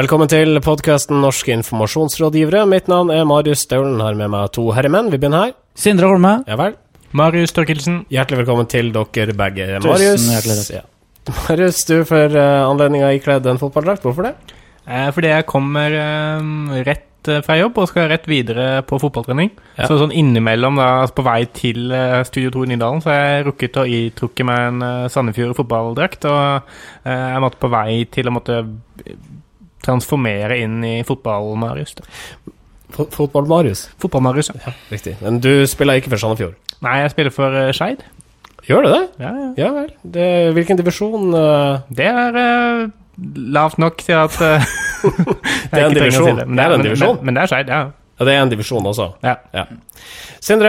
Velkommen til podkasten Norske informasjonsrådgivere. Mitt navn er Marius Staulen. Har med meg to herremenn. Vi begynner her. Sindre Holme. Ja vel. Marius Torkelsen. Hjertelig velkommen til dere begge. Tusen Marius, hjertelig takk. Ja. Marius, du får uh, anledninga ikledd en fotballdrakt. Hvorfor det? Eh, fordi jeg kommer eh, rett eh, fra jobb og skal rett videre på fotballtrening. Ja. Så sånn innimellom, da, altså på vei til eh, Studio 2 i Nydalen, så har jeg rukket å itrukke meg en eh, Sandefjord fotballdrakt. Og eh, jeg måtte på vei til å måtte transformere inn i fotball-Marius. Fotball-Marius. Fotball-Marius, ja. Riktig. Men du spiller ikke for Sandefjord? Nei, jeg spiller for uh, Skeid. Gjør du det? Ja, ja. Ja vel. Det, hvilken divisjon uh, Det er uh, lavt nok til at uh, Det er en å si divisjon. Men Det er en men- Men, men det er Skeid, ja. Ja, det er en divisjon også. ja. Ja. Sindre,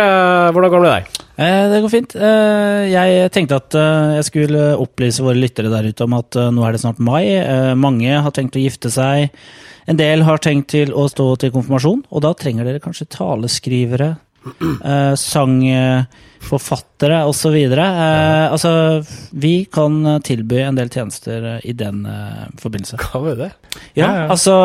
hvordan går det med deg? Eh, det går fint. Eh, jeg tenkte at eh, jeg skulle opplyse våre lyttere der ute om at nå er det snart mai. Mange har tenkt å gifte seg. En del har tenkt til å stå til konfirmasjon, og da trenger dere kanskje taleskrivere, sangforfattere osv. Eh, altså, vi kan tilby en del tjenester i den forbindelse. Hva vi det? Ja, Ja, ja. altså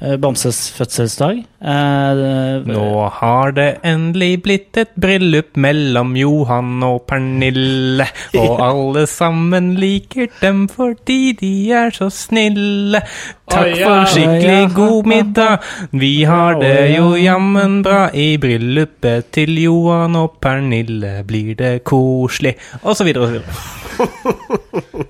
Bamses fødselsdag. Eh, Nå har det endelig blitt et bryllup mellom Johan og Pernille. Og alle sammen liker dem fordi de er så snille. Takk for skikkelig god middag. Vi har det jo jammen bra. I bryllupet til Johan og Pernille blir det koselig. Og så videre og så videre.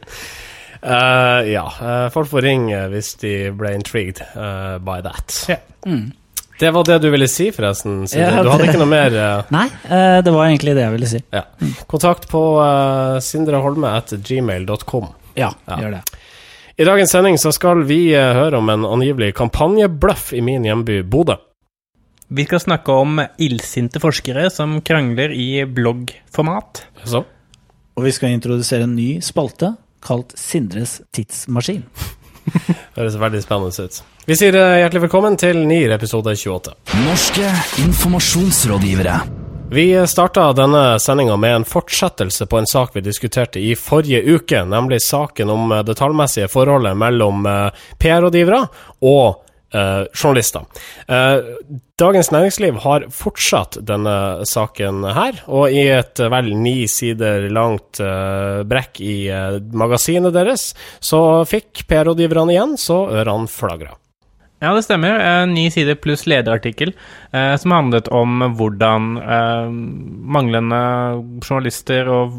Eh, ja, eh, folk får ringe hvis de ble intrigued uh, by that. Yeah. Mm. Det var det du ville si, forresten. Ja, du hadde det- ikke noe mer uh... Nei, eh, det var egentlig det jeg ville si. ja. Kontakt på uh, sindreholme at gmail.com. Ja, Ja. gjør det. I dagens sending så skal vi uh, høre om en angivelig kampanjebløff i min hjemby Bodø. Vi skal snakke om illsinte forskere som krangler i bloggformat. Så Og vi skal introdusere en ny spalte kalt Sindres tidsmaskin. høres veldig spennende ut. Vi sier eh, hjertelig velkommen til ny episode 28. Norske informasjonsrådgivere. Vi starta denne sendinga med en fortsettelse på en sak vi diskuterte i forrige uke, nemlig saken om eh, det tallmessige forholdet mellom eh, PR-rådgivere og eh, journalister. Uh, Dagens Næringsliv har fortsatt denne saken her, og i et eh, vel ni sider langt uh, brekk i magasinet deres, så fikk PR-rådgiverne igjen så ørene flagra. Ja, det stemmer. Eh, Ni sider pluss lederartikkel eh, som handlet om hvordan eh, manglende journalister og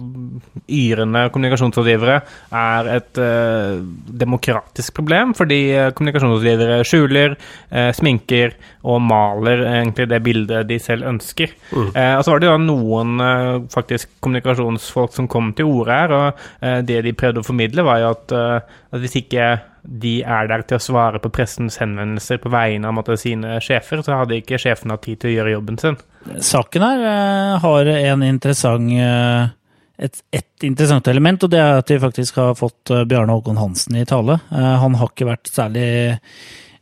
yrende kommunikasjonsrådgivere er et eh, demokratisk problem, fordi kommunikasjonsrådgivere skjuler, sminker og maler egentlig det bildet de selv ønsker. Mm. og så var det da noen faktisk kommunikasjonsfolk som kom til orde her, og det de prøvde å formidle, var jo at, at hvis ikke de er der til å svare på pressens henvendelser på vegne av måtte, sine sjefer, så hadde ikke sjefen hatt tid til å gjøre jobben sin. Saken her eh, har en interessant eh, et, et interessant element, og det er at de faktisk har fått eh, Bjarne Håkon Hansen i tale. Han har ikke vært særlig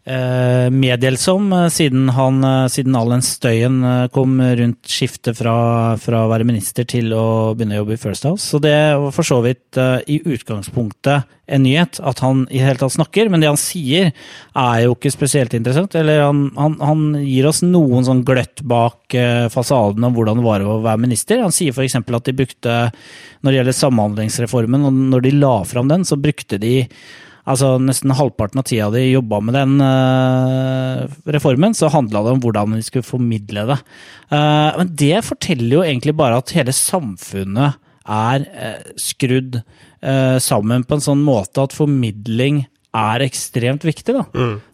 eh, medhjelpsom eh, siden, han, eh, siden all den støyen kom rundt skiftet fra, fra å være minister til å begynne å jobbe i First House. Så det var for så vidt i utgangspunktet en nyhet at han i det hele tatt snakker, men det han sier er jo ikke spesielt interessant. Eller han, han, han gir oss noen sånn gløtt bak fasaden om hvordan det var å være minister. Han sier f.eks. at de brukte, når det gjelder samhandlingsreformen, og når de la fram den, så brukte de Altså Nesten halvparten av tida de jobba med den uh, reformen, så handla det om hvordan de skulle formidle det. Uh, men det forteller jo egentlig bare at hele samfunnet er uh, skrudd sammen på en sånn måte at formidling er ekstremt viktig. da.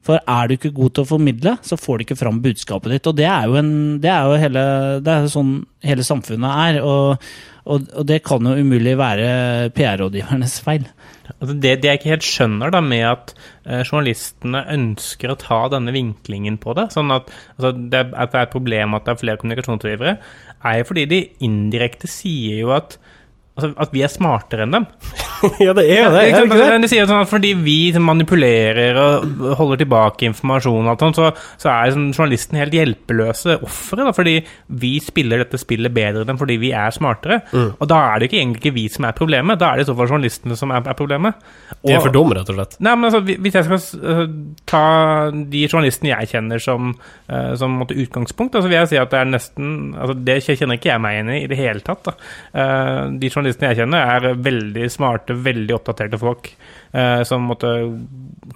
For er du ikke god til å formidle, så får du ikke fram budskapet ditt. Og det er jo, en, det er jo hele, det er sånn hele samfunnet er. Og, og, og det kan jo umulig være PR-rådgivernes feil. Altså det, det jeg ikke helt skjønner da med at eh, journalistene ønsker å ta denne vinklingen på det, sånn at, altså det, at det er et problem at det er flere kommunikasjonsrådgivere, er jo fordi de indirekte sier jo at, altså at vi er smartere enn dem. ja, det er jo det. Er det det? Sier sånn at fordi vi manipulerer og holder tilbake informasjon, og sånt, så, så er sånn, journalisten helt hjelpeløse ofre. Fordi vi spiller dette spillet bedre enn fordi vi er smartere. Mm. Og da er det ikke egentlig ikke vi som er problemet, da er det i så fall journalistene som er, er problemet. De er Og- for dumme, rett og slett. Nei, men altså, Hvis jeg skal uh, ta de journalistene jeg kjenner som, uh, som måtte utgangspunkt, da, så vil jeg si at det er nesten altså Det kjenner ikke jeg meg igjen i i det hele tatt. da. Uh, de journalistene jeg kjenner, er veldig smarte, veldig oppdaterte folk eh, som måtte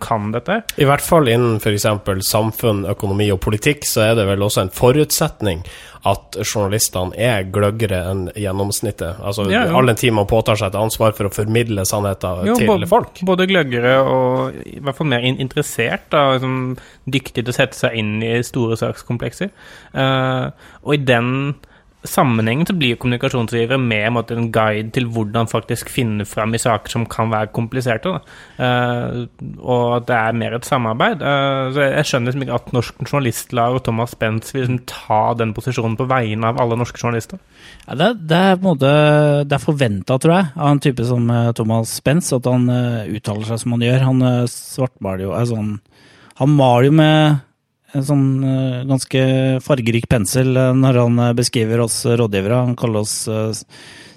kan dette. I hvert fall innen f.eks. samfunn, økonomi og politikk, så er det vel også en forutsetning at journalistene er gløggere enn gjennomsnittet. Altså Ja, ja. all den tid man påtar seg et ansvar for å formidle sannheter Jo, til folk. Både gløggere og i hvert fall mer interessert, da, liksom, dyktig til å sette seg inn i store sakskomplekser. Eh, og i den sammenhengen så blir jo kommunikasjonsgivere med en, måte, en guide til hvordan faktisk finne fram i saker som kan være kompliserte. Eh, og at det er mer et samarbeid. Uh, så jeg, skjønner liksom ikke at Norsk Journalistlag og Thomas Spence vil liksom ta den posisjonen på vegne av alle norske journalister. Ja, det, det er på en forventa, tror jeg, av en type som eh, Thomas Spence, at han uh, uttaler seg som han gjør. Han svartmaler jo er sånn Han maler jo med en sånn eh, ganske fargerik pensel eh, når han eh, beskriver oss rådgivere. Han kaller oss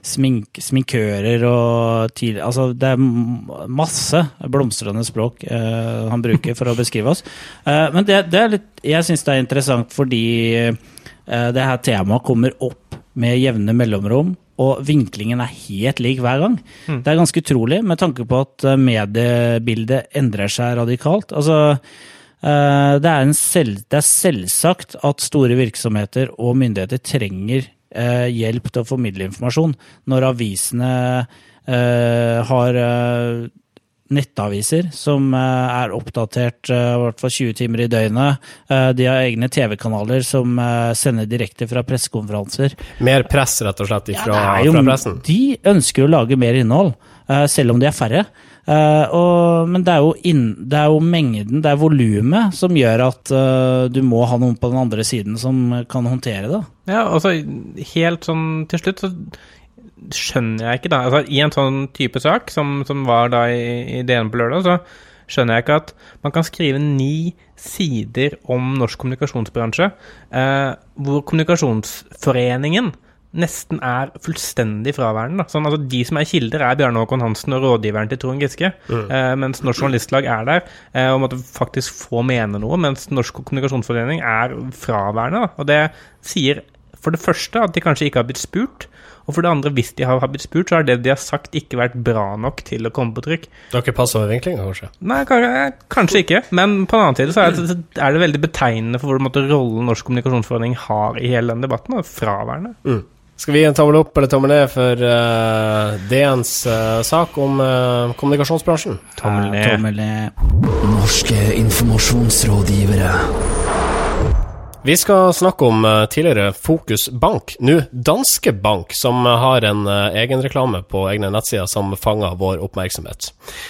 smink, sminkører og tidlig Altså, det er masse blomstrende språk eh, han bruker for å beskrive oss. Eh, men det, det er litt Jeg syns det er interessant fordi eh, det her temaet kommer opp med jevne mellomrom. Og vinklingen er helt lik hver gang. Det er ganske utrolig, med tanke på at mediebildet endrer seg radikalt. Altså, det, er en selv, det er selvsagt at store virksomheter og myndigheter trenger eh, hjelp til å formidle informasjon. Når avisene eh, har eh, nettaviser som eh, er oppdatert eh, i hvert fall 20 timer i døgnet. Eh, De har egne TV-kanaler som eh, sender direkte fra pressekonferanser. Mer press, rett og slett, Ja, fra, er jo- fra pressen. De ønsker å lage mer innhold, eh, selv om de er færre. Eh, og, men det er, inn, det er jo mengden, det er volumet, som gjør at uh, du må ha noen på den andre siden som kan håndtere det. Ja, altså helt sånn til slutt så skjønner jeg ikke da altså, I en sånn type sak som, som var da i, i DN på lørdag, så skjønner jeg ikke at man kan skrive ni sider om norsk kommunikasjonsbransje, uh, hvor Kommunikasjonsforeningen nesten er fullstendig fraværende. Sånn, altså, de som er kilder, er Bjarne Håkon Hansen og rådgiveren til Trond Giske. Eh, mens Norsk Journalistlag er der eh, og måtte faktisk få mene noe, mens Norsk Kommunikasjonsforening er fraværende. Da. Og det sier for det første at de kanskje ikke har blitt spurt. Og for det andre, hvis de har blitt spurt, så har det de har sagt ikke vært bra nok til å komme på trykk. Det har ikke passa med vinklinga, kanskje? Nei, kanskje, kanskje ikke, men på den annen side så er det, er det veldig betegnende for hvor måte, rollen Norsk Kommunikasjonsforening har i hele den debatten. Fraværende. Mm. Skal vi gi en tommel opp eller tommel ned for uh, DNs uh, sak om uh, kommunikasjonsbransjen? Tommel Eh, ned. Tommel ned. Norske informasjonsrådgivere. Vi skal snakke om eh, tidligere Fokus Bank, nå Danske Bank, som eh, har en uh, egenreklame på egne nettsider som fanger vår oppmerksomhet.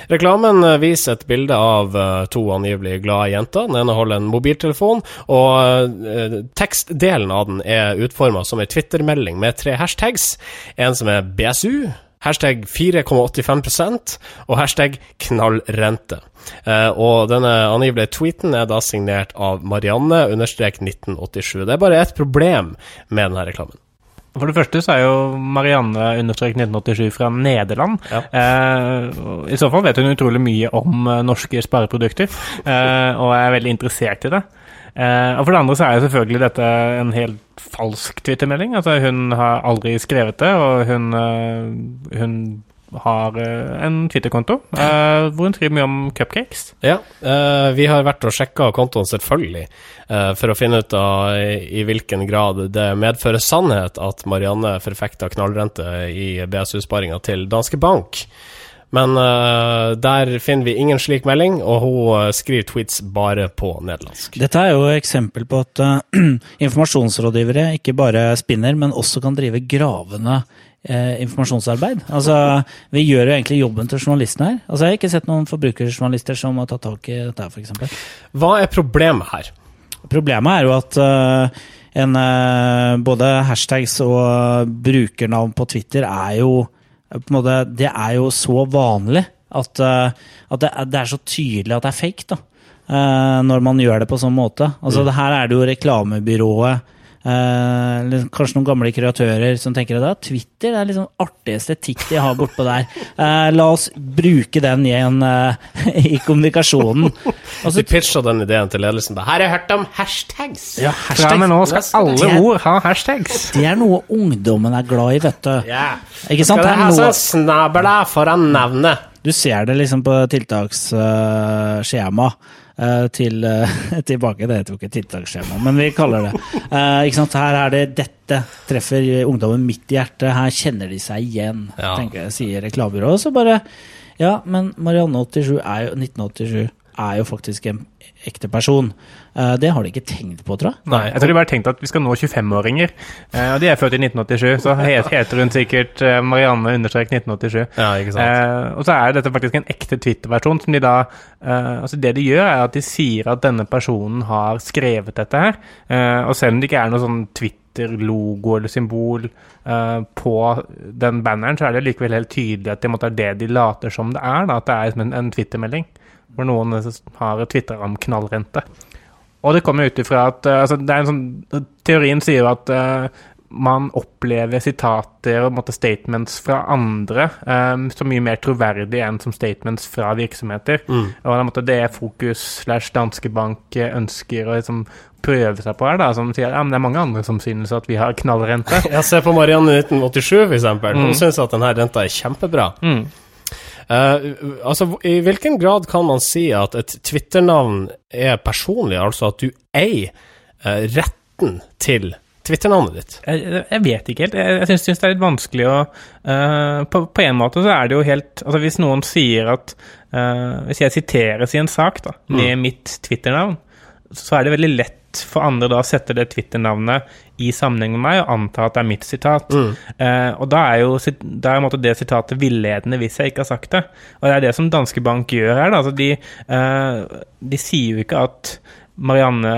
Reklamen eh, viser et bilde av eh, to angivelig glade jenter. Den ene holder en mobiltelefon, og eh, tekstdelen av den er utforma som en Twitter-melding med tre hashtags. En som er BSU. Hashtag 4,85 og hashtag knallrente. Eh, og denne angivelige tweeten er da signert av Marianne understrek 1987. Det er bare ett problem med denne reklamen. For det første så er jo Marianne understrek 1987 fra Nederland. Ja. Eh, I så fall vet hun utrolig mye om eh, norske spareprodukter, eh, og er veldig interessert i det. Eh, og for det andre så er jo selvfølgelig dette en helt falsk twittermelding. Altså hun har aldri skrevet det, og hun, eh, hun har eh, en Twitter-konto eh, hvor hun skriver mye om cupcakes. Ja, uh, vi har vært og sjekka kontoen, selvfølgelig, uh, for å finne ut av i, i hvilken grad det medfører sannhet at Marianne forfekta knallrente i BSU-sparinga til Danske Bank. Men uh, der finner vi ingen slik melding, og hun uh, skriver tweets bare på nederlandsk. Dette er jo eksempel på at uh, informasjonsrådgivere ikke bare spinner, men også kan drive gravende informasjonsarbeid. Altså, Vi gjør jo egentlig jobben til journalistene her. Altså, Jeg har ikke sett noen forbrukerjournalister som har tatt tak i dette, her, f.eks. Hva er problemet her? Problemet er jo at en, både hashtags og brukernavn på Twitter er jo måte, Det er jo så vanlig at, eh, at det, er, det er så tydelig at det er fake, da. eh, når man gjør det på sånn måte. Altså, det Her er det jo reklamebyrået eh, kanskje noen gamle kreatører som tenker at Twitter det er liksom artig estetikk de har bortpå der. Eh, la oss bruke den igjen eh, i kommunikasjonen. Altså, De pitcha den ideen til ledelsen. Her har jeg hørt om hashtags! ja, Fra hashtag, og nå skal alle er- ord ha hashtags. det er noe ungdommen er glad i, vet du. Yeah. Ikke sant? Skal det ha noe- sånn snabela foran navnet? Du ser det liksom på tiltaksskjema. eh, til, eh, tilbake, det heter jo ikke tiltaksskjema, men vi kaller det. Eh, ikke sant? Her er det dette treffer ungdommen midt i hjertet. Her kjenner de seg igjen, Ja. tenker jeg, sier reklamebyrået. Så bare Ja, men Marianne 87 er jo 1987 er jo faktisk en ekte person. Eh, det har de ikke tenkt på, tror jeg. Nei, jeg tror de bare tenkt at vi skal nå 25-åringer. Eh, og de er født i 1987, så heter hun sikkert eh, Marianne understrek 1987. Ja, ikke sant? Eh, og så er dette faktisk en ekte Twitter-versjon som de da eh, Altså Det de gjør, er at de sier at denne personen har skrevet dette her. Eh, og selv om det ikke er noe sånn Twitter-logo eller symbol eh, på den banneren, så er det likevel helt tydelig at det er det de later som det er. da, At det er en, en Twitter-melding hvor noen har tvitra om knallrente. Og det kommer ut ifra at eh, altså, det er en sånn, Teorien sier jo at uh, man opplever sitater og statements fra andre um, som mye mer troverdig enn som statements fra virksomheter. Mm. Og det er, Fokus slash Danske Bank ønsker å liksom, prøve seg på her, da, som sier ja, men det er mange andre som synes at vi har knallrente. Jeg ser på Marianne 1987, for eksempel. Hun Mm. syns at denne renta er kjempebra. Mm. Eh, altså, I hvilken grad kan man si at et Twitter-navn er personlig, altså at du eier uh, retten til Twitter-navnet ditt? Jeg, jeg vet ikke helt. Jeg, jeg syns, det er litt vanskelig å uh, på, på en måte så er det jo helt Altså Hvis noen sier at Hvis jeg siteres i en sak da, med mitt Twitter-navn, så er det veldig lett for andre da å sette det Twitter-navnet i sammenheng med meg og anta at det er mitt sitat. Eh, og da er jo da er det sitatet villedende hvis jeg ikke har sagt det. Og det er det som Danske Bank gjør her. Da. Altså de, eh, de sier jo ikke at Marianne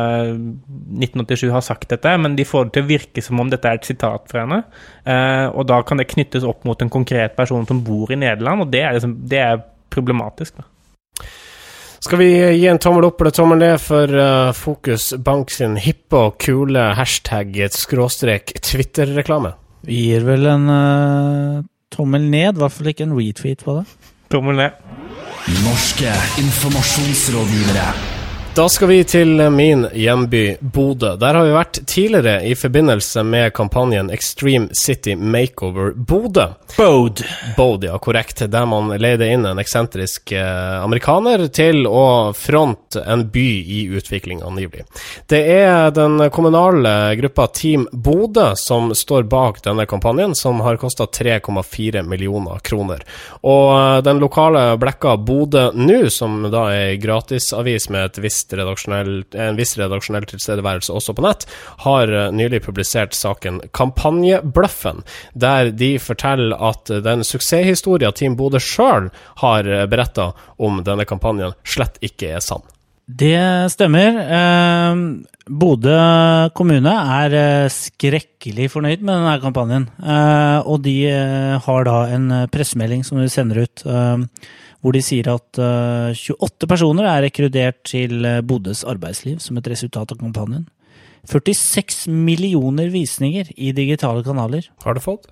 1987 har sagt dette, men de får det til å virke som om dette er et sitat fra henne. Eh, og da kan det knyttes opp mot en konkret person som bor i Nederland, og det er, liksom, det er problematisk. Da. Skal vi gi en tommel opp eller tommel ned for uh, Fokus Bank sin hippe og kule hashtag skråstrek Twitter-reklame? Vi gir vel en uh, tommel ned, i hvert fall ikke en retweet på det. Tommel ned. Norske informasjonsrådgivere. Da skal vi til min hjemby Bodø. Der har vi vært tidligere i forbindelse med kampanjen Extreme City Makeover Bodø. Bode. Bode, ja, korrekt. Der man leide inn en eksentrisk eh, amerikaner til å fronte en by i utvikling, angivelig. Det er den kommunale gruppa Team Bodø som står bak denne kampanjen, som har kosta 3,4 millioner kroner. Og eh, den lokale blekka Bodø nå, som da er gratisavis med et visst en viss redaksjonell tilstedeværelse også på nett, har eh, nylig publisert saken Kampanjebløffen, der de forteller at den suksesshistoria Team Bodø sjøl har beretta om denne kampanjen, slett ikke er sann. Det stemmer. Eh, Bodø kommune er eh, skrekkelig fornøyd med denne kampanjen. Eh, og de eh, har da en eh, pressemelding som de sender ut, eh, hvor de sier at eh, 28 personer er rekruttert til eh, Bodøs arbeidsliv som et resultat av kampanjen. 46 millioner visninger i digitale kanaler. Har du fått?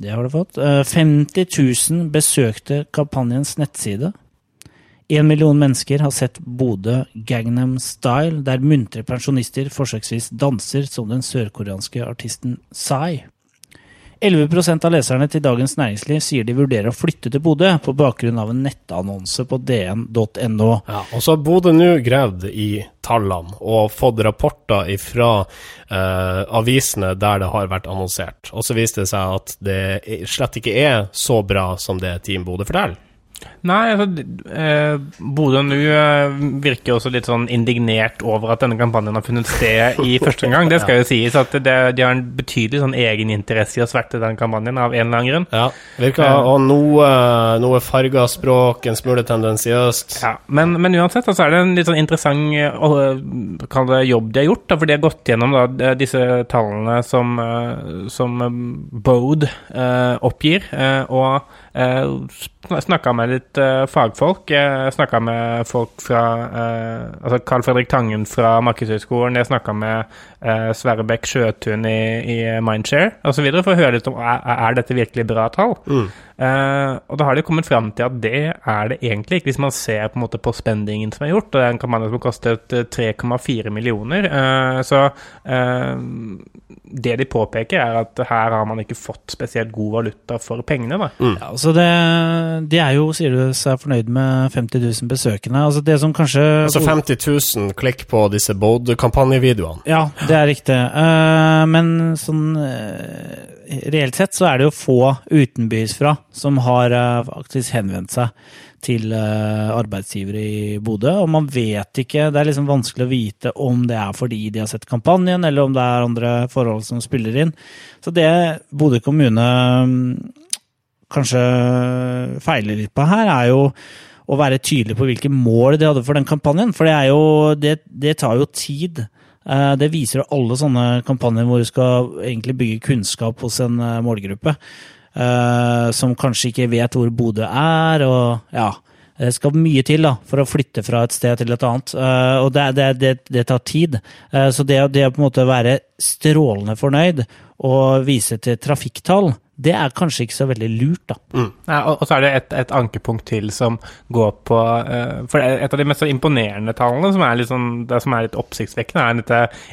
Det har du fått. Eh, 50 000 besøkte kampanjens nettside. Én million mennesker har sett Bodø Gangnam Style, der muntre pensjonister forsøksvis danser som den sørkoreanske artisten Psy. 11% av leserne til Dagens Næringsliv sier de vurderer å flytte til Bodø på bakgrunn av en nettannonse på dn.no. Ja, og så har Bodø nå gravd i tallene og fått rapporter fra eh, avisene der det har vært annonsert. Og så viste det seg at det slett ikke er så bra som det Team Bodø forteller. Nei, altså eh, Bodø nå eh, virker også litt sånn indignert over at denne kampanjen har funnet sted i første omgang. Det skal jo sies at det, de har en betydelig sånn egeninteresse i å sverte den kampanjen av en eller annen grunn. Ja, virker Og noe, noe farga språk, en smule tendensiøst. Ja, men, men uansett så er det en litt sånn interessant eh, kall det jobb de har gjort. Da, for de har gått gjennom da, disse tallene som, eh, som eh, Bode eh, oppgir, eh, og uh, snakka med litt eh, fagfolk. Jeg snakka med folk fra eh, altså Carl Fredrik Tangen fra Markedshøgskolen. Jeg snakka med eh, Sverre Bech Sjøtun i, i Mindshare osv. for å høre litt om er, er dette virkelig bra tall. Eh, og da har de kommet fram til at det er det egentlig ikke, hvis man ser på, en måte på spendingen som er gjort. og Det er en kampanje som har kostet eh, 3,4 millioner. Eh, så eh, det de påpeker, er at her har man ikke fått spesielt god valuta for pengene. da. Ja, altså det, de er jo, sier du, seg fornøyd med 50 000 besøkende. Altså det som kanskje Altså 50 000 klikk på disse Bode-kampanjevideoene. Ja, det er riktig. Uh, men sånn eh, reelt sett så er det jo få utenbys fra som har eh, faktisk henvendt seg til arbeidsgivere i Bodø. Og man vet ikke, det er liksom vanskelig å vite om det er fordi de har sett kampanjen, eller om det er andre forhold som spiller inn. Så det Bodø kommune mm, kanskje feiler litt på her, er jo å være tydelig på hvilke mål de hadde for den kampanjen. For det, jo, det, det tar jo tid. Eh, Det viser jo alle sånne kampanjer hvor du skal egentlig bygge kunnskap hos en eh, målgruppe. eh, Som kanskje ikke vet hvor Bodø er, og ja. Det skal mye til da, for å flytte fra et sted til et annet, og det, det, det, det tar tid. Så det å på en måte være strålende fornøyd og vise til trafikktall, det er kanskje ikke så veldig lurt, da. Ja, og, og så er det et, et ankepunkt til som går på uh, For et av de mest imponerende tallene, som er litt, sånn, det som er litt oppsiktsvekkende, er at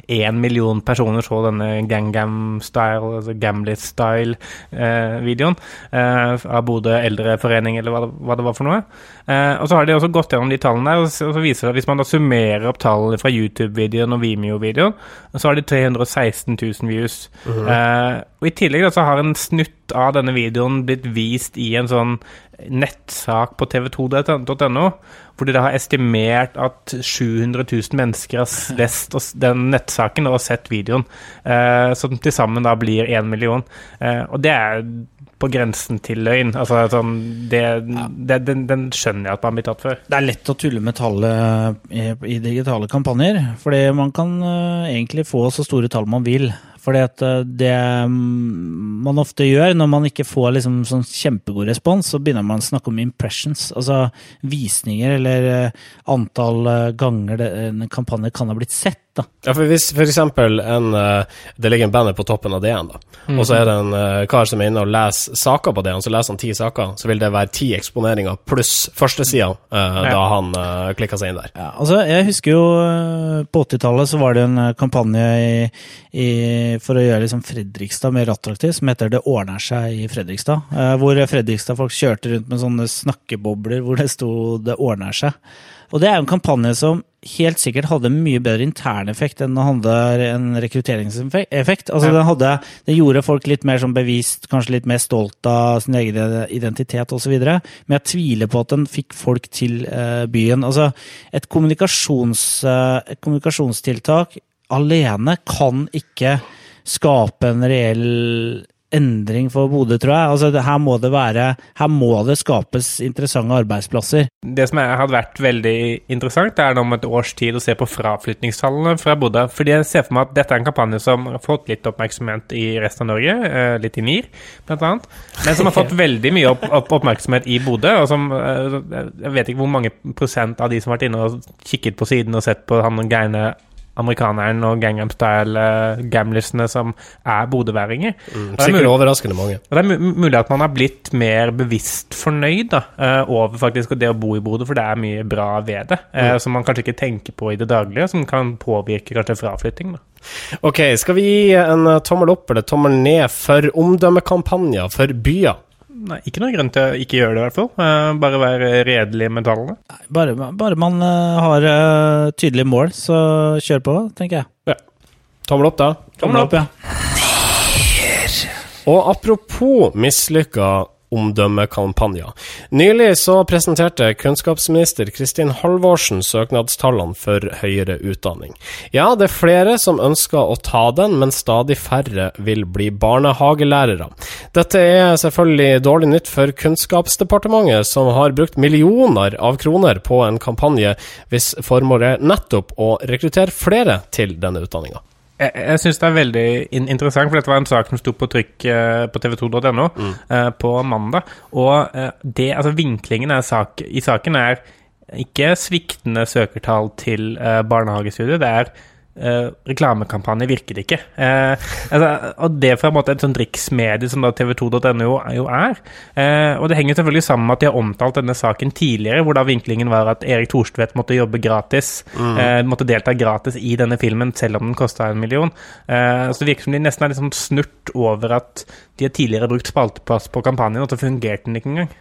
én million personer så denne Gangam-style, altså Gamlit-style-videoen uh, av Bodø eldreforening, eller hva det, hva det var for noe. Eh, og så har de også gått gjennom de tallene der, og så og så viser det at hvis man da summerer opp tallene fra YouTube-videoen og Vimeo-videoen, så har de 316 000 views. Eh, og i tillegg da, så har en snutt av denne videoen blitt vist i en sånn nettsak på tv2.no, hvor de da har estimert at 700 000 mennesker har lest den nettsaken og sett videoen, eh, som til sammen da blir én million. Eh, og det er på grensen til løgn. Altså sånn det, det, den, den skjønner jeg at man blir tatt for. Det er lett å tulle med tallet i, i digitale kampanjer, fordi man kan uh, egentlig få så store tall man vil. Fordi at eh, det mm, man ofte gjør når man ikke får liksom sånn kjempegod respons, så begynner man å snakke om impressions, altså visninger eller eh, antall eh, ganger en kampanje kan ha blitt sett. Da. Ja, for hvis eksempel en, eh, det ligger en banner på toppen av DN, da, og så er det en eh, kar som er inne og leser saker på DN, så leser han ti saker, så vil det være ti eksponeringer pluss førstesida uh, da han uh, klikka seg inn der. Ja, altså jeg husker jo eh, på 80-tallet så var det en eh, kampanje i, i, for å gjøre liksom Fredrikstad mer attraktiv, som heter Det ordner seg i Fredrikstad. eh, Hvor Fredrikstad-folk kjørte rundt med sånne snakkebobler hvor det sto Det ordner seg. Og det er jo en kampanje som helt sikkert hadde mye bedre interneffekt enn den hadde en rekrutteringseffekt. Altså den, hadde, den gjorde folk litt mer sånn bevisst, kanskje litt mer stolt av sin egen identitet osv. Men jeg tviler på at den fikk folk til uh, byen. Altså et, kommunikasjons, uh, et kommunikasjonstiltak alene kan ikke skape en reell endring for Bodø, tror jeg. Altså, her, må det være, her må det skapes interessante arbeidsplasser. Det som hadde vært veldig interessant, er om et års tid å se på fraflytningstallene fra Bodø. Fordi jeg ser for meg at dette er en kampanje som har fått litt oppmerksomhet i resten av Norge, eh, litt i NIR annet, men som har fått veldig mye opp, opp, oppmerksomhet i Bodø. og som, eh, Jeg vet ikke hvor mange prosent av de som har vært inne og kikket på siden og sett på han gærne amerikaneren og Gangnam Style-gamlisene som er bodøværinger. Mm, er Sikkert overraskende mange. og det er mulig at man har blitt mer bevisst fornøyd da, eh, over faktisk det å bo i Bodø, for det er mye bra ved det, eh, som man kanskje ikke tenker på i det daglige, som kan påvirke kanskje fraflytting. Da. Ok, skal vi gi en eh, tommel opp eller tommel ned for omdømmekampanjer for byer? Nei, ikke noe grunn til å ikke gjøre det, i hvert fall. Eh, bare være redelig med tallene. Bare, bare man eh, har eh, tydelige mål, så kjør på, tenker jeg. Ja. Tommel opp, da. Tommel opp. ja. Og apropos mislykka omdømmekampanjer. Nylig så presenterte kunnskapsminister Kristin Halvorsen søknadstallene for høyere utdanning. Ja, det er flere som ønsker å ta den, men stadig færre vil bli barnehagelærere. Dette er selvfølgelig dårlig nytt for Kunnskapsdepartementet, som har brukt millioner av kroner på en kampanje hvis formålet er nettopp å rekruttere flere til denne utdanninga. Jeg, jeg syns det er veldig in interessant, for dette var en sak som sto på trykk eh, på tv2.no eh, på mandag. Og eh, det, altså vinklingen er sak, i saken er ikke sviktende søkertall til eh, barnehagestudiet, det er eh, reklamekampanje virket ikke. Eh, altså, og det fra en måte et sånt riksmedie som da tv2.no jo, er. Eh, og det henger selvfølgelig sammen med at de har omtalt denne saken tidligere, hvor da vinklingen var at Erik Thorstvedt måtte jobbe gratis, eh, måtte delta gratis i denne filmen selv om den kosta en million. Eh, så det virker som de nesten er sånn snurt over at de har tidligere brukt spalteplass på kampanjen, og så fungerte den ikke engang.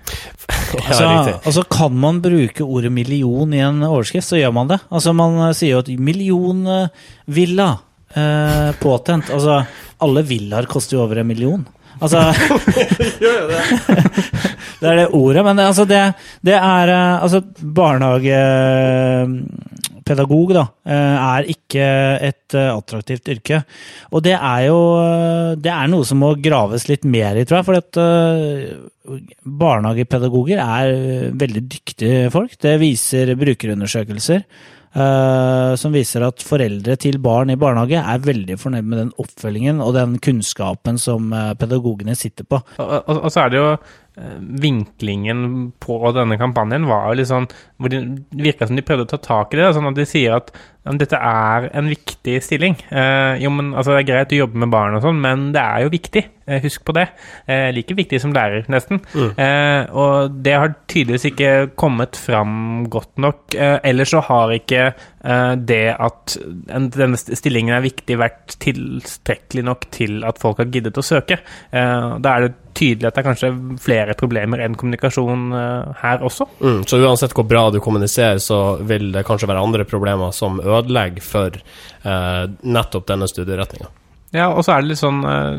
Altså, altså Kan man bruke ordet million i en overskrift, så gjør man det. Altså Man eh, sier jo at millionvilla eh, påtent. Altså, alle villaer koster jo over en million. Altså Det er det ordet, men det, altså det, det er Altså, Altså, barnehagepedagog, da, eh, er ikke et eh, attraktivt yrke. Og det er jo eh, Det er noe som må graves litt mer i, tror jeg. For at eh, barnehagepedagoger er veldig dyktige folk. Det viser brukerundersøkelser. som viser at foreldre til barn i barnehage er veldig fornøyd med den oppfølgingen og den kunnskapen som pedagogene sitter på. Og, og, og så er det jo Vinklingen på denne kampanjen var jo litt sånn hvor Det virka som de prøvde å ta tak i det. Sånn at de sier at dette er en viktig stilling. Eh, jo, men altså, Det er greit å jobbe med barn, og sånn, men det er jo viktig. Eh, husk på det. Eh, like viktig som lærer, nesten. Eh, og det har tydeligvis ikke kommet fram godt nok. Eh, ellers så har ikke eh, det at en, denne stillingen er viktig, vært tilstrekkelig nok til at folk har giddet å søke. Eh, da er det tydelig at det er kanskje flere problemer enn kommunikasjon eh, her også. Mm, så uansett hvor bra du kommuniserer, så vil det kanskje være andre problemer som ødelegger for eh, nettopp denne studieretninga. Ja, og så er det litt sånn eh,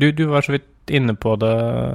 Du, du var så vidt inne på det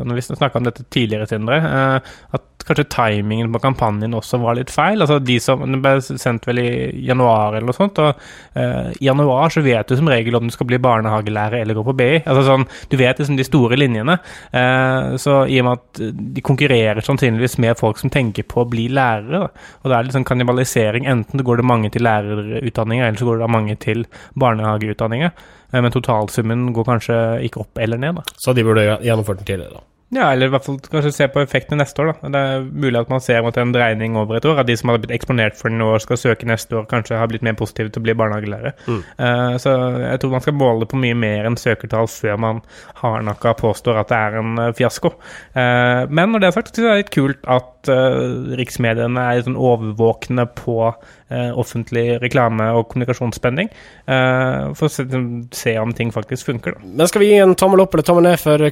når vi snakka om dette tidligere, Sindre. eh, At kanskje timingen på kampanjen også var litt feil. Altså de som Den ble sendt vel i januar eller noe sånt. Og eh, i januar så vet du som regel om du skal bli barnehagelærer eller gå på BI. Altså sånn, Du vet liksom de store linjene. Eh, så i og med at de konkurrerer sannsynligvis med folk som tenker på å bli lærere, og det er litt sånn kannibalisering. Enten går det mange til lærerutdanninga, eller så går det mange til barnehageutdanninga. Eh, Men totalsummen går kanskje ikke opp eller ned, da. Så de burde gjennomført den tidligere, da. Ja, eller i hvert fall kanskje se på effektene neste år, da. Det er mulig at man ser mot en dreining over et år. At de som har blitt eksponert for den i år, skal søke neste år, kanskje har blitt mer positive til å bli barnehagelærer. Uh, så jeg tror man skal måle på mye mer enn søkertall før man hardnakka påstår at det er en eh, fiasko. Uh, men når det er sagt, så jeg det er litt kult at uh, riksmediene er litt sånn overvåkne på offentlig reklame og kommunikasjonsspenning, for å se, se om ting faktisk funker, da. Men skal vi gi en tommel opp eller tommel ned for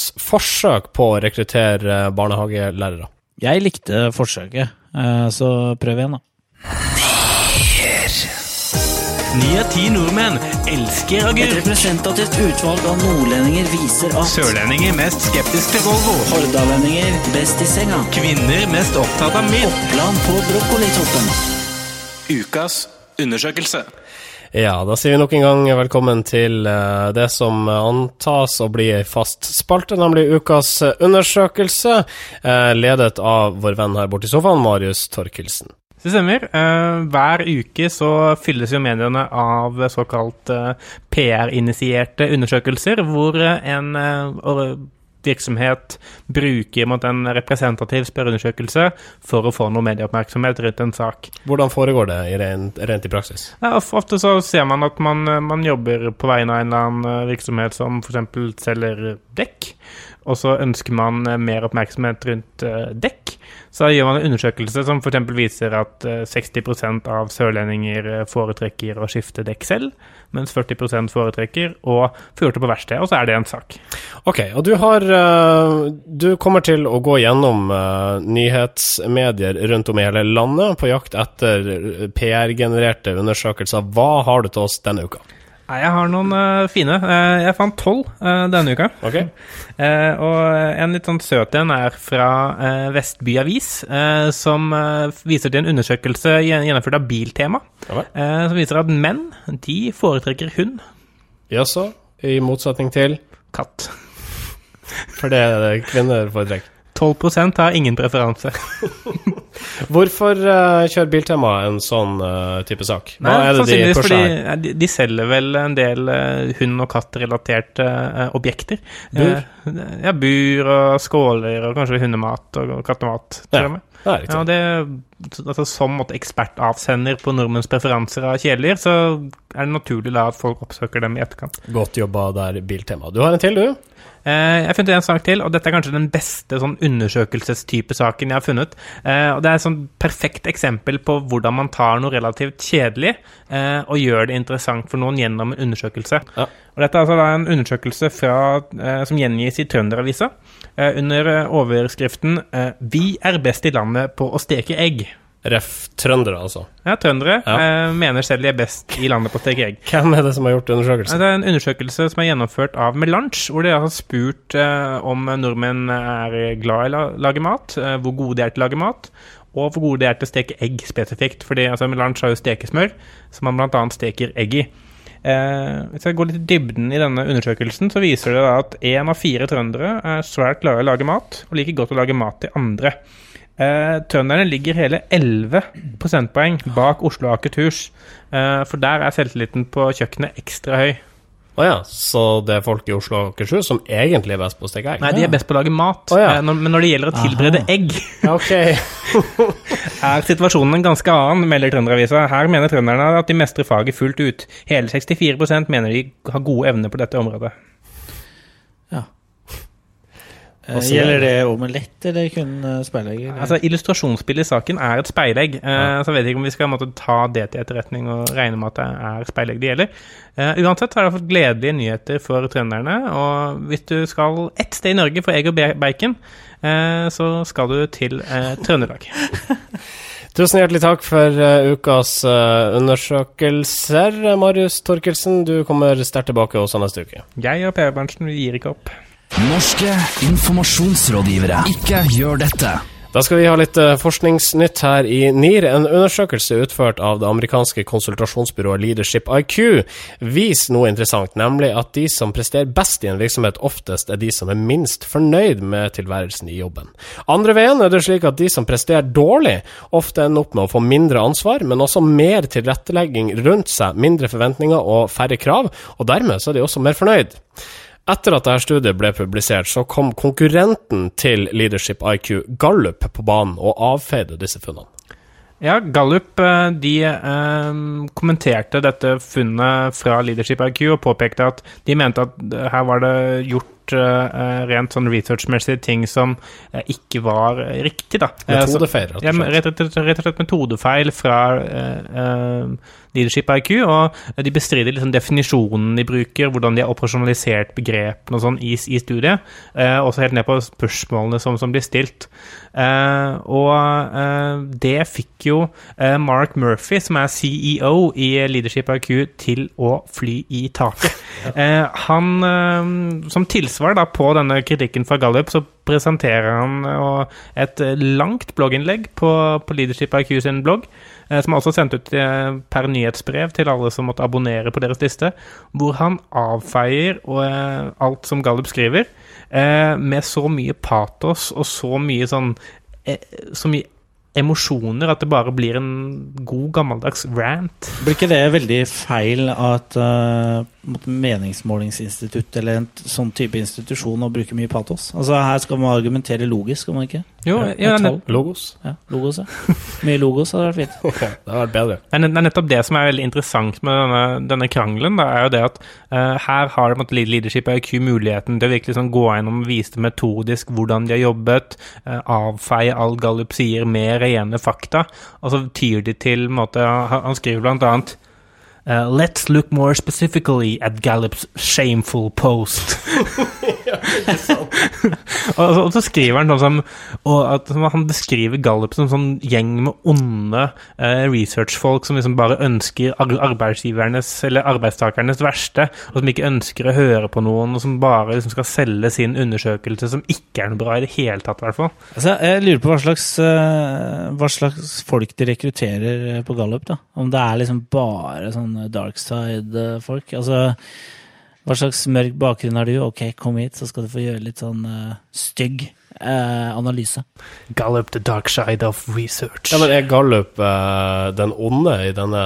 Kunnskapsdepartementets forsøk på å rekruttere eh, barnehagelærere? Jeg likte forsøket, eh, så prøv igjen, da. Ni av ti nordmenn elsker Et representativt utvalg av nordlendinger viser at Sørlendinger mest skeptisk til Volvo. hordalendinger best i senga. Kvinner mest opptatt av mild. Oppland på brokkolitoppen. Ukas undersøkelse. Ja, da sier vi nok en gang velkommen til eh, det som antas å bli ei fast spalte, nemlig ukas eh, undersøkelse, eh, ledet av vår venn her borte i sofaen, Marius Torkelsen. Det stemmer. Hver uke så fylles jo mediene av såkalt PR-initierte undersøkelser, hvor en virksomhet bruker mot en representativ spørreundersøkelse for å få noe medieoppmerksomhet rundt en sak. Hvordan foregår det rent, rent i praksis? Ja, ofte så ser man at man, man jobber på vegne av en eller annen eh, virksomhet som f.eks. selger dekk, og så ønsker man eh, mer oppmerksomhet rundt eh, dekk. Så gjør man en undersøkelse som f.eks. viser at eh, 60% av sørlendinger eh, foretrekker å skifte dekk selv, mens 40 foretrekker å få gjort det på verksted, og så er det en sak. Ok, og du har eh, Du kommer til å gå gjennom eh, nyhetsmedier rundt om i hele landet på jakt etter eh, PR-genererte undersøkelser. Hva har du til oss denne uka? Nei, jeg har noen uh, fine. Uh, jeg fant tolv eh, denne uka. Okay. Og en litt sånn søt en er fra Vestby Avis, som viser til en undersøkelse gjennomført av Biltema, Ja som viser at menn de foretrekker hund, Jaså, i motsetning til katt. For det er det kvinner foretrekker. 12% har ingen preferanse. Hvorfor uh, kjører Biltema en sånn uh, type sak? Hva Nei, er det de pusher her? fordi eh, de, de selger vel en del uh, hund- og kattrelaterte eh, objekter. Bur? Eh, ja, bur og skåler og kanskje hundemat og, og kattemat. Ja, til og med. det er riktig. Ja, det, altså, som måtte ekspertavsender på nordmenns preferanser av kjæledyr, så er det naturlig da at folk oppsøker dem i etterkant. Godt jobba der, Biltema. Du har en til, du? Eh, jeg har funnet en sak til, og dette er kanskje den beste sånn undersøkelsestype saken jeg har funnet. Eh, og Det er et sånn perfekt eksempel på hvordan man tar noe relativt kjedelig eh, og gjør det interessant for noen gjennom en undersøkelse. Ja. Og Dette er altså en undersøkelse fra, som gjengis i Trønderavisa under overskriften 'Vi er best i landet på å steke egg'. Ref. trøndere, altså. Ja, Trøndere Ja. eh, mener selv de er best i landet på å steke egg. Hvem er det som har gjort undersøkelsen? Det er en undersøkelse som er gjennomført av Melange, hvor de har spurt eh, om nordmenn er glad i å la- lage mat, eh, hvor gode de er til å lage mat, og hvor gode de er til å steke egg spesifikt. Fordi altså, Melange har jo stekesmør, som man bl.a. steker egg i. Eh, hvis jeg går litt i dybden i denne undersøkelsen, så viser det at én av fire trøndere er svært glad i å lage mat, og liker godt å lage mat til andre. Eh, trønderne ligger hele 11 prosentpoeng bak Oslo og Akershus, eh, for der er selvtilliten på kjøkkenet ekstra høy. Å ja, så det er folk i Oslo og Akershus som egentlig er best på å steke egg? Nei, de er best på å lage mat, oh ja. eh, når, men når det gjelder å tilberede egg, er situasjonen en ganske annen, melder Trønderavisa. Her mener trønderne at de mestrer faget fullt ut. Hele 64% mener de har gode evner på dette området. Eh, sier Gjelder det? det omelett eller kun uh, speilegg? Altså, Illustrasjonsbildet i saken er et speilegg, Ja. så jeg vet ikke om vi skal måtte, ta det til etterretning og regne med at det er speilegg det gjelder. Eh, uansett har jeg fått gledelige nyheter for trønderne, og hvis du skal ett sted i Norge for egg og bacon, eh, så skal du til eh, Trøndelag. Tusen hjertelig takk for eh, ukas eh, undersøkelser, Marius Torkelsen. Du kommer sterkt tilbake også neste uke. Jeg og Per Berntsen vi gir ikke opp. Norske informasjonsrådgivere. Ikke gjør dette. Da skal vi ha litt eh, forskningsnytt her i NIR. En undersøkelse utført av det amerikanske konsultasjonsbyrået Leadership IQ viser noe interessant, nemlig at de som presterer best i en virksomhet, oftest er de som er minst fornøyd med tilværelsen i jobben. Andre veien er det slik at de som presterer dårlig, ofte ender opp med å få mindre ansvar, men også mer tilrettelegging rundt seg, mindre forventninger og færre krav, og dermed så er de også mer fornøyd. Etter at dette studiet ble publisert, så kom konkurrenten til Leadership IQ, Gallup, på banen og avfeide disse funnene. Ja, Gallup eh, de eh, kommenterte dette funnet fra Leadership IQ og påpekte at de mente at her var det gjort eh, rent sånn researchmessig ting som uh, ikke var riktig, da. Metodefeil, rett og slett. rett, rett, rett og slett metodefeil fra Leadership IQ, og de bestrider liksom definisjonen de bruker, hvordan de har operasjonalisert begrepene og sånn i, i studiet, også helt ned på spørsmålene som, som blir stilt. Og det fikk jo Mark Murphy, som er CEO i Leadership IQ, til å fly i taket. Han, som som tilsvar da på denne kritikken fra Gallup, så presenterer han eh, et langt blogginnlegg på, på Leadership IQ sin blogg, eh, som er også sendt ut eh, per nyhetsbrev til alle som måtte abonnere på deres liste, hvor han avfeier alt som Gallup skriver, med så mye patos og så mye sånn Så mye emosjoner at det bare blir en god, gammeldags rant. Blir ikke det veldig feil at uh, meningsmålingsinstitutt eller en sånn type institusjon og bruke mye patos? Altså Her skal man argumentere logisk, skal man ikke? Jo, Ja, det. Logos. Ja, logos, ja. Mye logos hadde vært fint. Det hadde vært bedre. Det er det er nettopp det som er veldig interessant med denne, denne krangelen. Da, er jo det at uh, Her har på Leadership IQ muligheten til å virkelig sånn gå gjennom og vise metodisk hvordan de har jobbet, uh, avfeie all Gallup sier med rene fakta, og så tyr de til på en måte, Han han skriver blant annet Uh, let's look more specifically at Gallups shameful post. Og, så- og så skriver han sånn som og at som Han beskriver Gallup som sånn gjeng med onde eh, researchfolk som liksom bare ønsker ar arbeidsgivernes eller arbeidstakernes verste, og som ikke ønsker å høre på noen, og som bare liksom skal selge sin undersøkelse, som ikke er noe bra i det hele tatt, i hvert fall. Altså, jeg lurer på hva slags, eh, hva slags folk de rekrutterer eh, på Gallup. da. Om det er liksom bare sånne dark side-folk. Altså, hva slags mørk bakgrunn har du? Ok, kom hit, så skal du få gjøre litt sånn uh, stygg uh, analyse. Gallup, the dark side of research. Ja, men er Gallup uh, den onde i denne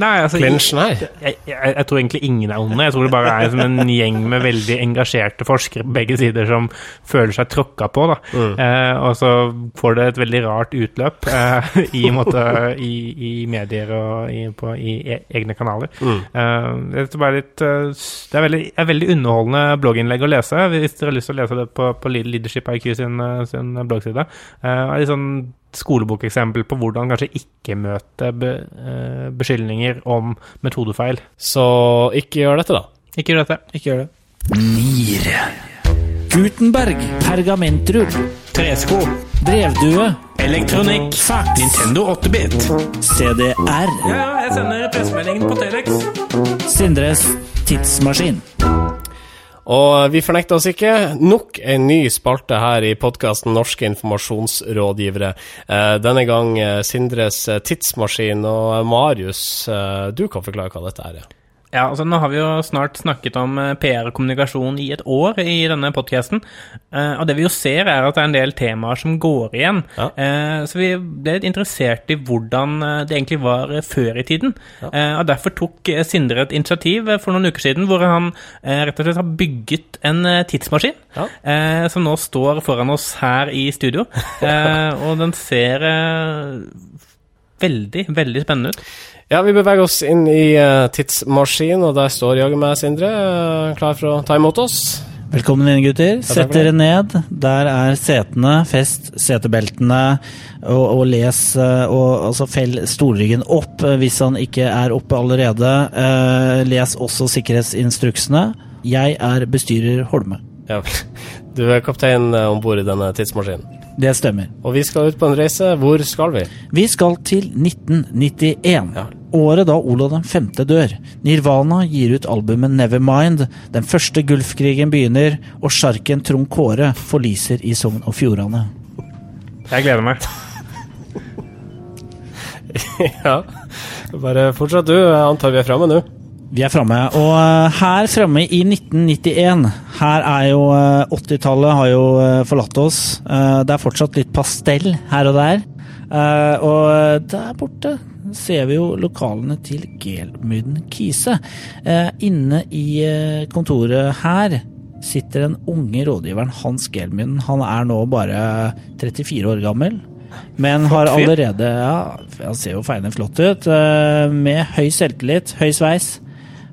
Nei, altså, Clinch, nei. jeg, jeg, jeg tror egentlig ingen er onde. Jeg tror det bare er som en gjeng med veldig engasjerte forskere på begge sider som føler seg tråkka på. da. Eh, og så får det et veldig rart utløp eh, i, måte, i, i medier og i, på, i e egne kanaler. Eh, det, er litt, eh, det er veldig, er veldig underholdende blogginnlegg å lese, hvis dere har lyst til å lese det på, på Leadership IQ sin, eh, sin bloggside. Eh, er litt sånn skolebokeksempel på hvordan kanskje ikke møte be, eh, beskyldninger om metodefeil. Så ikke gjør dette, da. Ikke gjør dette. Ikke gjør det. Nier. Gutenberg, pergamentrull, Tresko. brevdue, Elektronikk. fax, Nintendo 8-bit. CDR, Ja, ja, jeg sender pressemeldingen på Telex. Sindres tidsmaskin. Og vi fornekter oss ikke. Nok en ny spalte her i podkasten Norske informasjonsrådgivere. Eh, denne gang eh, Sindres eh, tidsmaskin. Og Marius, du kan forklare hva dette er. Ja. Altså Nå har vi jo snart snakket om eh, PR og kommunikasjon i et år i denne podkasten. og det vi jo ser, er at det er en del temaer som går igjen. Ja. Eh, så vi ble litt interessert i hvordan eh, det egentlig var eh, før i tiden. Ja. og Derfor tok eh, Sindre et initiativ eh, for noen uker siden hvor han eh, rett og slett har bygget en eh, tidsmaskin. Ja. eh, som nå står foran oss her i studio. Eh, og den ser eh, veldig, veldig spennende ut. Ja, vi beveger oss inn i uh, tidsmaskin, og der står jaggu meg Sindre, uh, klar for å ta imot oss. Velkommen inn, gutter. Sett dere ned. Der er setene. Fest setebeltene, og, og les eh, og, Altså fell stolryggen opp hvis han ikke er oppe allerede. Uh, les også sikkerhetsinstruksene. Jeg er bestyrer Holme. Ja, du er kaptein om bord i denne tidsmaskinen. Det stemmer. Og vi skal ut på en reise. Hvor skal vi? Vi skal til 1991. Ja. Året da Olav den femte dør. Nirvana gir ut albumet Nevermind. Den første Gulfkrigen begynner, og sjarken Trond Kåre forliser i Sogn og Fjordane. Jeg gleder meg. ja, bare fortsett du. Jeg antar vi er framme nå. Vi er framme. Og eh, her framme i 1991 Her er jo eh, 80-tallet har jo eh, forlatt oss. Eh, Det er fortsatt litt pastell her og der. Eh, Og der borte ser vi jo lokalene til Gelmyden Kise. Eh, Inne i eh, kontoret her sitter den unge rådgiveren Hans Gelmyden. Han er nå bare 34 år gammel. Men har allerede Ja, han ser jo feiende flott ut. eh, Med høy selvtillit, høy sveis.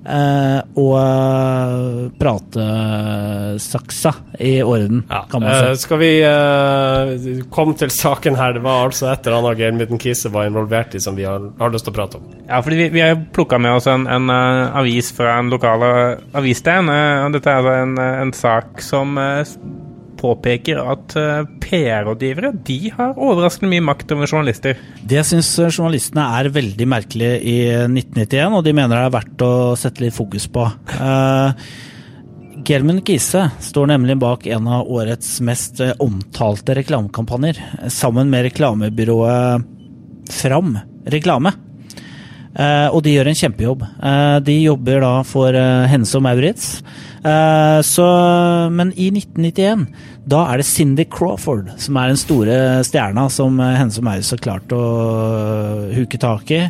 Eh, og eh, pratesaksa i orden, kan man Eh, si. skal vi eh, komme til saken her? Det var altså et eller annet Geirmitten Kise var involvert i som vi har, har lyst til å prate om. Ja, fordi vi, vi har plukka med oss en, en uh, avis fra en lokal eh, avisstand. eh, og dette er altså en, eh, en sak som eh, påpeker at eh, PR-rådgivere de har overraskende mye makt over journalister. Det syns journalistene er veldig merkelig i 1991, og de mener det er verdt å sette litt fokus på. Gelmund Kise står nemlig bak en av årets mest eh, omtalte reklamekampanjer, sammen med reklamebyrået Fram Reklame. Eh, og de gjør en kjempejobb. Eh, de jobber da for uh, Hense og Maurits. Eh, så, men i 1991, da er det Cindy Crawford som er den store stjerna som eh, Hense og Maurits har klart å eh, huke tak i.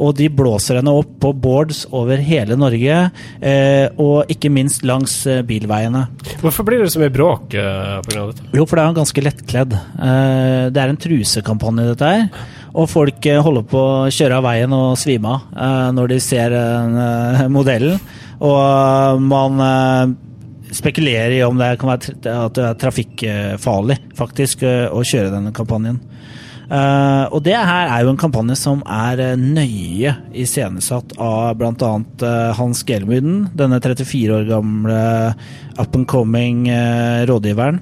Og de blåser henne opp på boards over hele Norge, eh, og ikke minst langs eh, bilveiene. Hvorfor blir det så mye bråk pga. dette? Jo, for det er ganske lettkledd. Eh, Det er en trusekampanje, dette her. Og folk eh, holder på å kjøre av veien og svime av eh, når de ser eh, modellen. Og man spekulerer i om det kan være, at det er trafikkfarlig, faktisk, å kjøre denne kampanjen. Eh, og det her er jo en kampanje som er eh, nøye iscenesatt av bl.a. Uh, Hans Gelmyden, denne 34 år gamle up and coming eh, rådgiveren.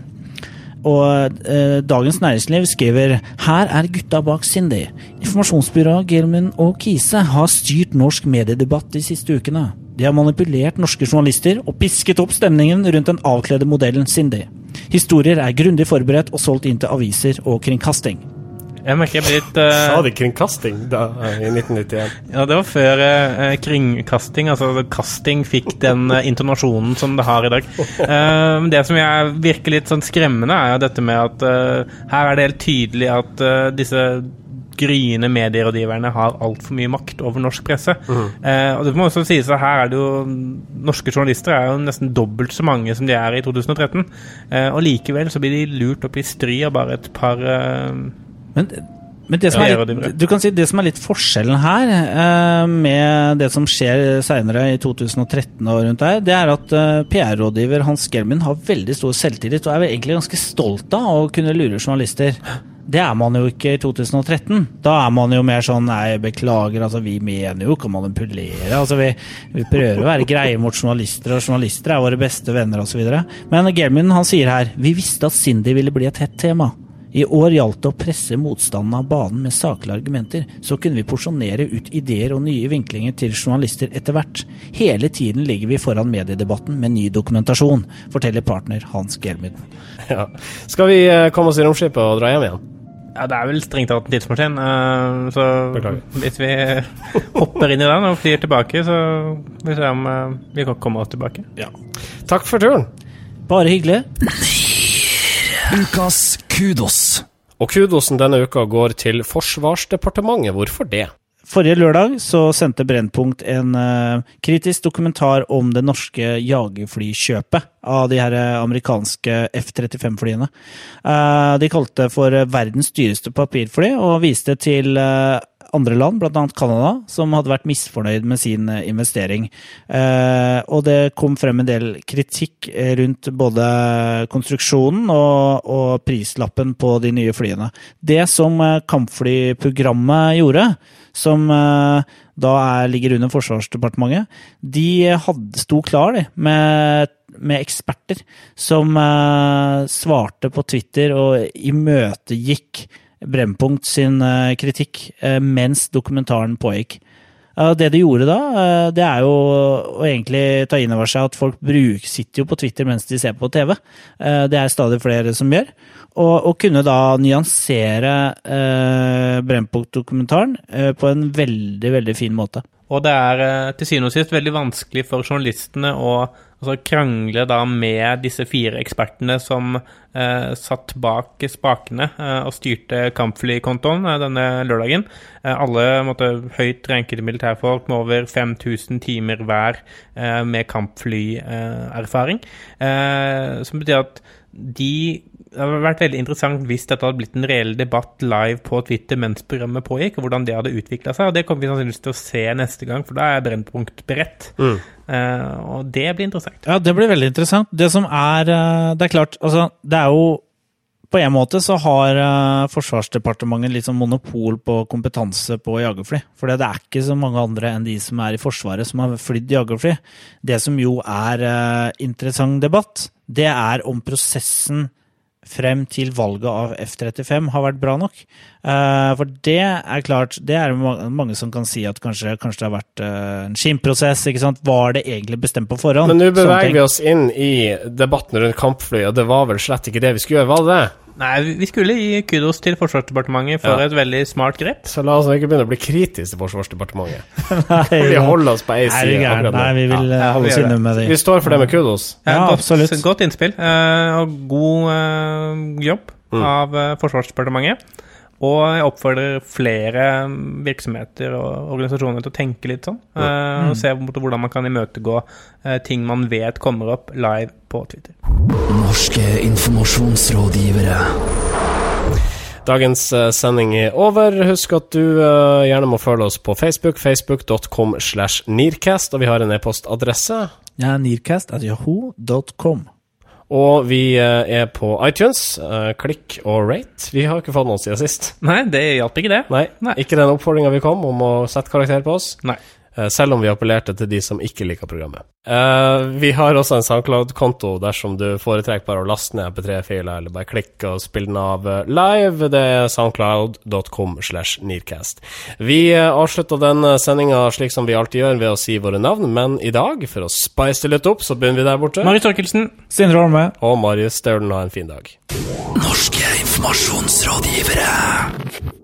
Og eh, Dagens Næringsliv skriver her er gutta bak Cindy. Informasjonsbyrået Gilman og Kise har styrt norsk mediedebatt de siste ukene. De har manipulert norske journalister og pisket opp stemningen rundt den avkledde modellen Cindy. Historier er grundig forberedt og solgt inn til aviser og kringkasting. Jeg merker jeg blir litt uh... Sa de kringkasting da, eh, i 1991? Ja, det var før uh, kringkasting, altså casting, fikk den uh, intonasjonen som det har i dag. Uh, det som jeg virker litt sånn skremmende, er jo dette med at eh, her er det helt tydelig at eh, disse gryende medierådgiverne har altfor mye makt over norsk presse. Eh, og det må også sies at her er det jo Norske journalister er jo nesten dobbelt så mange som de er i 2013. Eh, og likevel så blir de lurt opp i stry av bare et par eh, Men, men det, som er litt, du kan si det som er litt forskjellen her, eh, med det som skjer seinere i 2013 og rundt der, det er at eh, PR-rådgiver Hans Gelmin har veldig stor selvtillit og er egentlig ganske stolt av å kunne lure journalister. Det er man jo ikke i 2013. Da er man jo mer sånn nei, beklager, altså vi mener jo ikke å manipulere. Altså vi, vi prøver å være greie mot journalister, og journalister er våre beste venner osv. Men Gelmin han sier her vi visste at Cindy ville bli et hett tema. I år gjaldt det å presse motstanden av banen med saklige argumenter. Så kunne vi porsjonere ut ideer og nye vinklinger til journalister etter hvert. Hele tiden ligger vi foran mediedebatten med ny dokumentasjon, forteller partner Hans Gelmid. Ja. Skal vi eh, komme oss i romskipet og dra hjem igjen? Ja, det er vel strengt tatt en tidsmaskin, eh, så Beklager. hvis vi hopper inn i den og flyr tilbake, så vil vi se om eh, vi kan komme oss tilbake. Takk for turen. Bare hyggelig. Ukas kudos. Og kudosen denne uka går til Forsvarsdepartementet. Hvorfor det? Forrige lørdag så sendte Brennpunkt en uh, kritisk dokumentar om det norske jagerflykjøpet av de her eh, amerikanske F-35-flyene. Uh, de kalte det for verdens dyreste papirfly, og viste til eh, andre land, bl.a. Canada, som hadde vært misfornøyd med sin eh, investering. Eh, og det kom frem en del kritikk eh, rundt både konstruksjonen og, og prislappen på de nye flyene. Det som kampflyprogrammet gjorde, som da er, ligger under Forsvarsdepartementet, de hadde, sto klar de, med, med eksperter som eh, svarte på Twitter og imøtegikk Brennpunkt sin eh, kritikk eh, mens dokumentaren pågikk. Det de gjorde da, eh, det er jo å egentlig ta inn over seg at folk sitter jo på Twitter mens de ser på TV. Eh, Det er stadig flere som gjør. Og, og kunne da nyansere eh, Brennpunkt-dokumentaren eh, på en veldig, veldig fin måte. Og det er eh, til syvende og sist veldig vanskelig for journalistene å altså, krangle da med disse fire ekspertene som eh, satt bak spakene eh, og styrte kampflykontoen eh, denne lørdagen. Eh, alle måtte, høyt rankede militærfolk med over 5000 timer hver eh, med kampflyerfaring. Eh, som betyr at de det hadde vært veldig interessant hvis dette hadde blitt en reell debatt live på Twitter mens programmet pågikk, og hvordan det hadde utvikla seg. og Det kommer vi sannsynligvis til å se neste gang, for da er Brennpunkt beredt. Eh, og det blir interessant. Ja, det blir veldig interessant. Det som er eh, Det er klart, altså, det er jo På en måte så har uh, Forsvarsdepartementet litt sånn monopol på kompetanse på jagerfly. For det er ikke så mange andre enn de som er i Forsvaret som har flydd jagerfly. Det som jo er uh, interessant debatt, det er om prosessen frem til valget av F-35 har vært bra nok. Eh, for det er klart, det er mange som kan si at kanskje, kanskje det har vært eh, en skinnprosess. ikke sant? Var det egentlig bestemt på forhånd? Men nå beveger vi oss inn i debatten rundt kampfly, og det var vel slett ikke det vi skulle gjøre, var det det? Nei, vi skulle gi kudos til Forsvarsdepartementet for Ja. et veldig smart grep. Så la oss ikke begynne å bli kritiske til Forsvarsdepartementet. Nei, Vi holder oss på ei side? Nei, vi vil Ja, eh, holde oss inne det. med Vi står for det med kudos. Ja, Ja, godt, absolutt. Godt innspill, eh, og god eh, jobb av eh, Forsvarsdepartementet. Og jeg oppfordrer flere virksomheter og organisasjoner til å tenke litt sånn. Mm. Og se hvordan man kan imøtegå eh, ting man vet kommer opp live på Twitter. Norske informasjonsrådgivere. Dagens eh, sending er over. Husk at du eh, gjerne må følge oss på Facebook. Facebook.com slash Nearcast. Og vi har en e-postadresse. Ja, Nearcast at yahoo.com. Og vi eh, er på iTunes. Eh, klikk og rate. Vi har ikke fått noen siden sist. Nei, det hjalp ikke det. Nei, Nei. ikke den oppfordringa vi kom om å sette karakter på oss. Nei. Eh, Selv om vi appellerte til de som ikke liker programmet. Eh, vi har også en SoundCloud-konto dersom du foretrekker bare å laste ned MP3-filer, eller bare klikke og spille den av eh, live. Det er soundcloud.com slash nearcast. Vi avslutter avslutta den sendinga slik som vi alltid gjør, ved å si våre navn, men i dag, for å spice det litt opp, så begynner vi der borte. Marius Torkelsen. Sindre Holme. og Marius Staulen, ha en fin dag. Norske informasjonsrådgivere.